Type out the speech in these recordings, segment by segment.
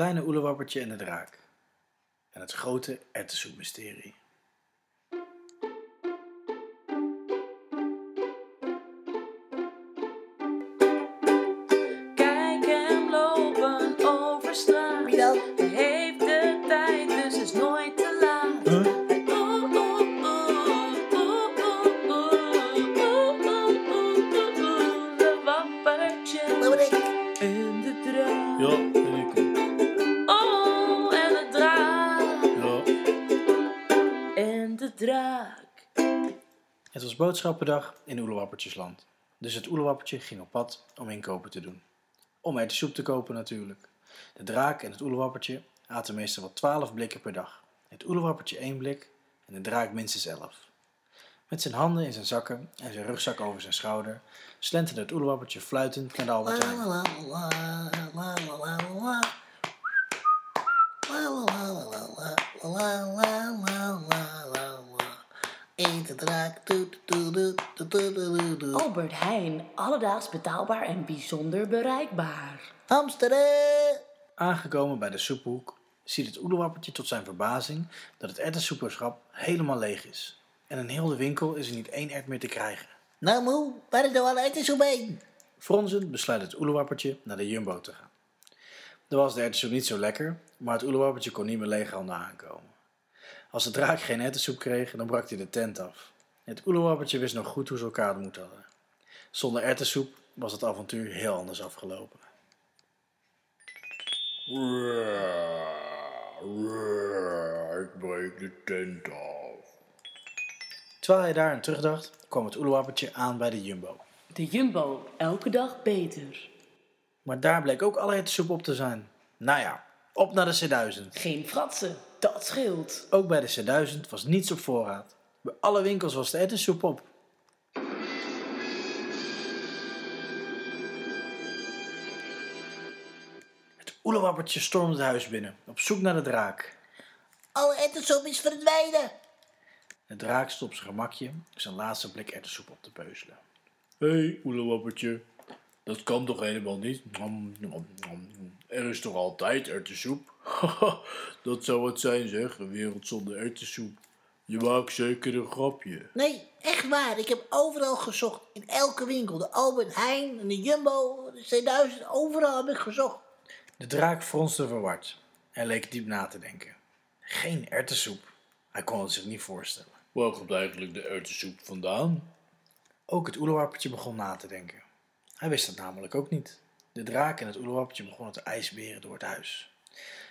kleine oelewappertje en de draak. En het grote erwtensoepmysterie. Kijk hem lopen over straat. Wie dan? Draak. Het was boodschappendag in Oelewappertjesland. Dus het Oelewappertje ging op pad om inkopen te doen. Om erwtensoep te kopen natuurlijk. De draak en het Oelewappertje aten meestal wel 12 blikken per dag. Het Oelewappertje één blik en de draak minstens 11. Met zijn handen in zijn zakken en zijn rugzak over zijn schouder slenterde het Oelewappertje fluitend naar de Albert Heijn. Albert Heijn, alledaags betaalbaar en bijzonder bereikbaar. Hamsteren. Aangekomen bij de soephoek ziet het Oelewappertje tot zijn verbazing dat het erwtensoeperschap helemaal leeg is. En in heel de winkel is er niet één ert meer te krijgen. Nou moe, waar is nou alle erwtensoep heen? Fronsend besluit het oelewappertje naar de Jumbo te gaan. Er was de erwtensoep niet zo lekker, maar het oelewappertje kon niet meer legerhanden aankomen. Als de draak geen erwtensoep kreeg, dan brak hij de tent af. Het oelewappertje wist nog goed hoe ze elkaar de moed hadden. Zonder erwtensoep was het avontuur heel anders afgelopen. Ik breek de tent af. Terwijl hij daar aan terugdacht, kwam het oelewappertje aan bij de Jumbo. De Jumbo, elke dag beter. Maar daar bleek ook alle erwtensoep op te zijn. Nou ja, op naar de C1000. Geen fratsen, dat scheelt. Ook bij de C1000 was niets op voorraad. Bij alle winkels was de erwtensoep op. Het oelewappertje stormde het huis binnen, op zoek naar de draak. Alle erwtensoep is verdwijnen. De draak stond op zijn gemakje zijn laatste blik erwtensoep op te peuzelen. Hé, hey, oelewappertje. Dat kan toch helemaal niet? Nom, nom, nom. Er is toch altijd erwtensoep? Haha, dat zou het zijn zeg, een wereld zonder erwtensoep. Je maakt zeker een grapje. Nee, echt waar. Ik heb overal gezocht. In elke winkel. De Albert Heijn, de Jumbo, de C1000. Overal heb ik gezocht. De draak fronste verward en leek diep na te denken. Geen erwtensoep. Hij kon het zich niet voorstellen. Waar komt eigenlijk de erwtensoep vandaan? Ook het oelewappertje begon na te denken. Hij wist het namelijk ook niet. De draak en het oelewappertje begonnen te ijsberen door het huis.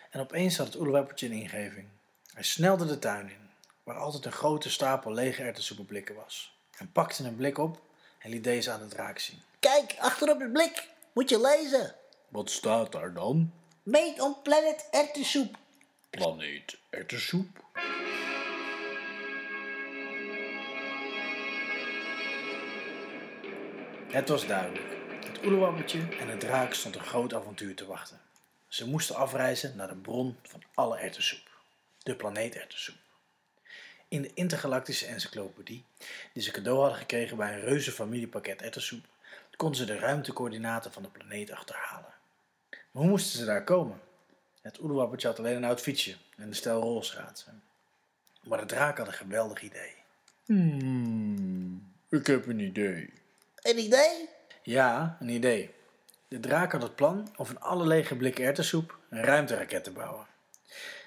En opeens had het oelewappertje een ingeving. Hij snelde de tuin in, waar altijd een grote stapel lege erwtensoepenblikken was. En pakte een blik op en liet deze aan de draak zien. Kijk, achterop het blik. Moet je lezen. Wat staat daar dan? Made on planet erwtensoep. Planeet erwtensoep? Het was duidelijk. Het en de draak stond een groot avontuur te wachten. Ze moesten afreizen naar de bron van alle erwtensoep. De planeet erwtensoep. In de intergalactische encyclopedie, die ze cadeau hadden gekregen bij een reuze familiepakket erwtensoep, konden ze de ruimtecoördinaten van de planeet achterhalen. Maar hoe moesten ze daar komen? Het oelewappertje had alleen een oud fietsje en een stel rolschaatsen. Maar de draak had een geweldig idee. Hmm, ik heb een idee. Een idee? Ja, een idee. De draak had het plan om van alle lege blikken erwtensoep een ruimteraket te bouwen.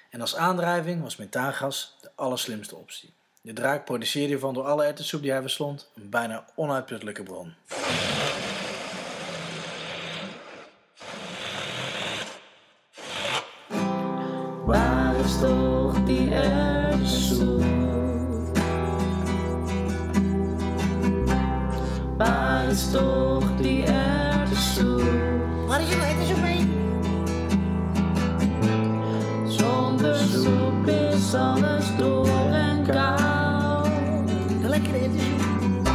En als aandrijving was methaangas de allerslimste optie. De draak produceerde hiervan door alle erwtensoep die hij verslond een bijna onuitputtelijke bron. Die erwtensoep? Waar is je erwtensoep mee? Zonder soep is alles door en koud. De lekkere erwtensoep.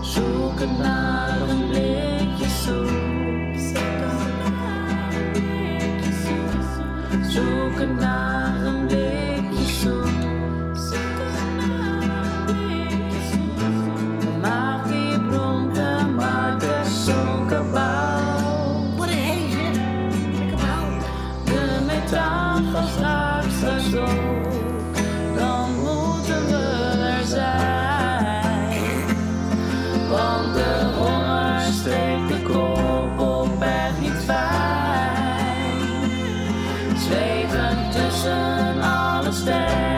Zoeken naar een blikje soep. Zoeken naar morgen straks gezocht, dan moeten we er zijn. Want de honger steekt de kop op echt niet fijn. Zweven tussen alle sterren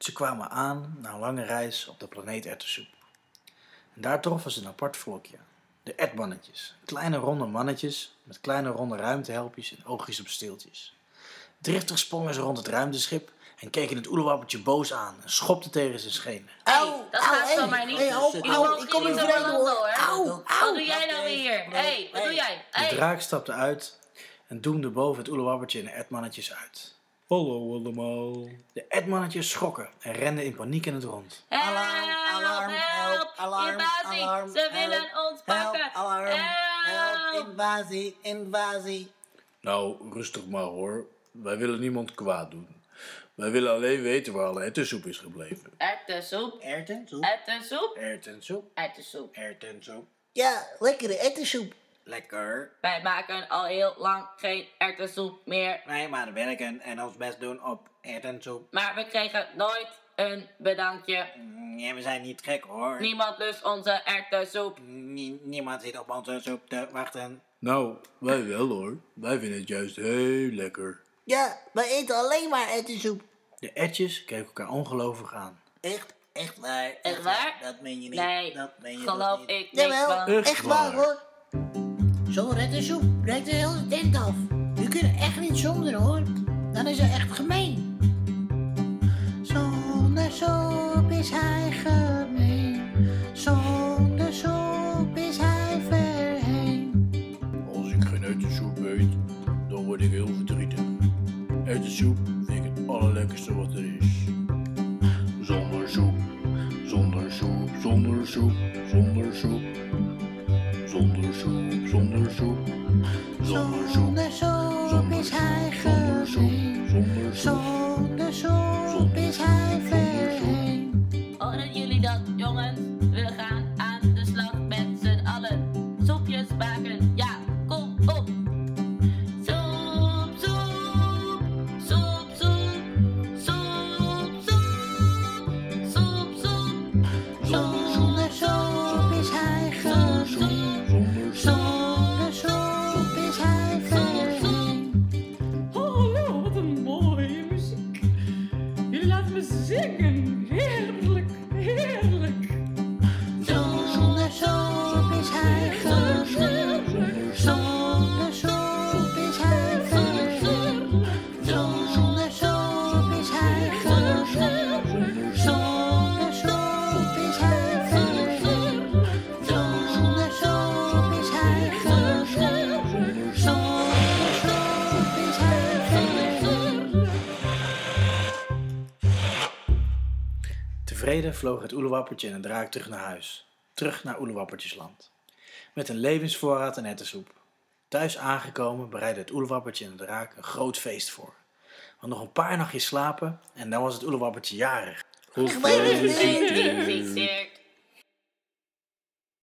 Ze kwamen aan na een lange reis op de planeet Ertessoep. En daar troffen ze een apart volkje. De Erdmannetjes. Kleine ronde mannetjes met kleine ronde ruimtehelpjes en oogjes op steeltjes. Driftig sprongen ze rond het ruimteschip en keken het oelewappertje boos aan en schopten tegen zijn schenen. Auw, dat gaat hey, zomaar niet. hey, hou, Jullie hou, mogen ik kom niet in zo vrede hoor. Auw, Wat doe jij nou weer? Hé, hey, wat doe jij? De draak stapte uit en doemde boven het oelewappertje en de Erdmannetjes uit. Hallo allemaal. De Erdmannetjes schrokken en renden in paniek in het rond. Alarm, Help, alarm, help, alarm, invasie, alarm, ze help, willen ons Help, pakken. alarm, help, Help. invasie, invasie. Nou, rustig maar hoor. Wij willen niemand kwaad doen. Wij willen alleen weten waar alle ettensoep is gebleven. Erwtensoep, Erwten, soep. erwtensoep, Erwtensoep, erwtensoep. erwtensoep. Ja, lekkere ettensoep. Lekker. Wij maken al heel lang geen erwtensoep meer. Wij maar werken en ons best doen op erwtensoep. Maar we kregen nooit een bedankje. Ja, we zijn niet gek hoor. Niemand lust onze erwtensoep. niemand zit op onze soep te wachten. Nou, wij wel hoor. Wij vinden het juist heel lekker. Ja, wij eten alleen maar ettensoep. De etjes keken elkaar ongelovig aan. Echt, echt waar. Echt waar? Dat meen je niet. Nee, dat meen je geloof dat niet. ik niks Jawel. Echt echt waar waar. Hoor. Zo'n rettensoep breekt de hele tent af. U kunt echt niet zonder hoor. Dan is het echt gemeen. Zonder soep is hij gemeen. Zonder soep is hij verheen. Als ik geen ettensoep eet, dan word ik heel verdrietig. Ettensoep vind ik het allerlekkerste wat er is. Zonder soep, zonder soep, zonder soep, zonder soep. Zonder soep, zonder soep, zonder soep, Zonder soep zonder is hij Tevreden vloog het oelewappertje en de draak terug naar huis. Terug naar oelewappertjesland. Met een levensvoorraad en ettensoep. Thuis aangekomen bereidde het oelewappertje en de draak een groot feest voor. Want nog een paar nachtjes slapen en dan was het oelewappertje jarig. Gefeliciteerd.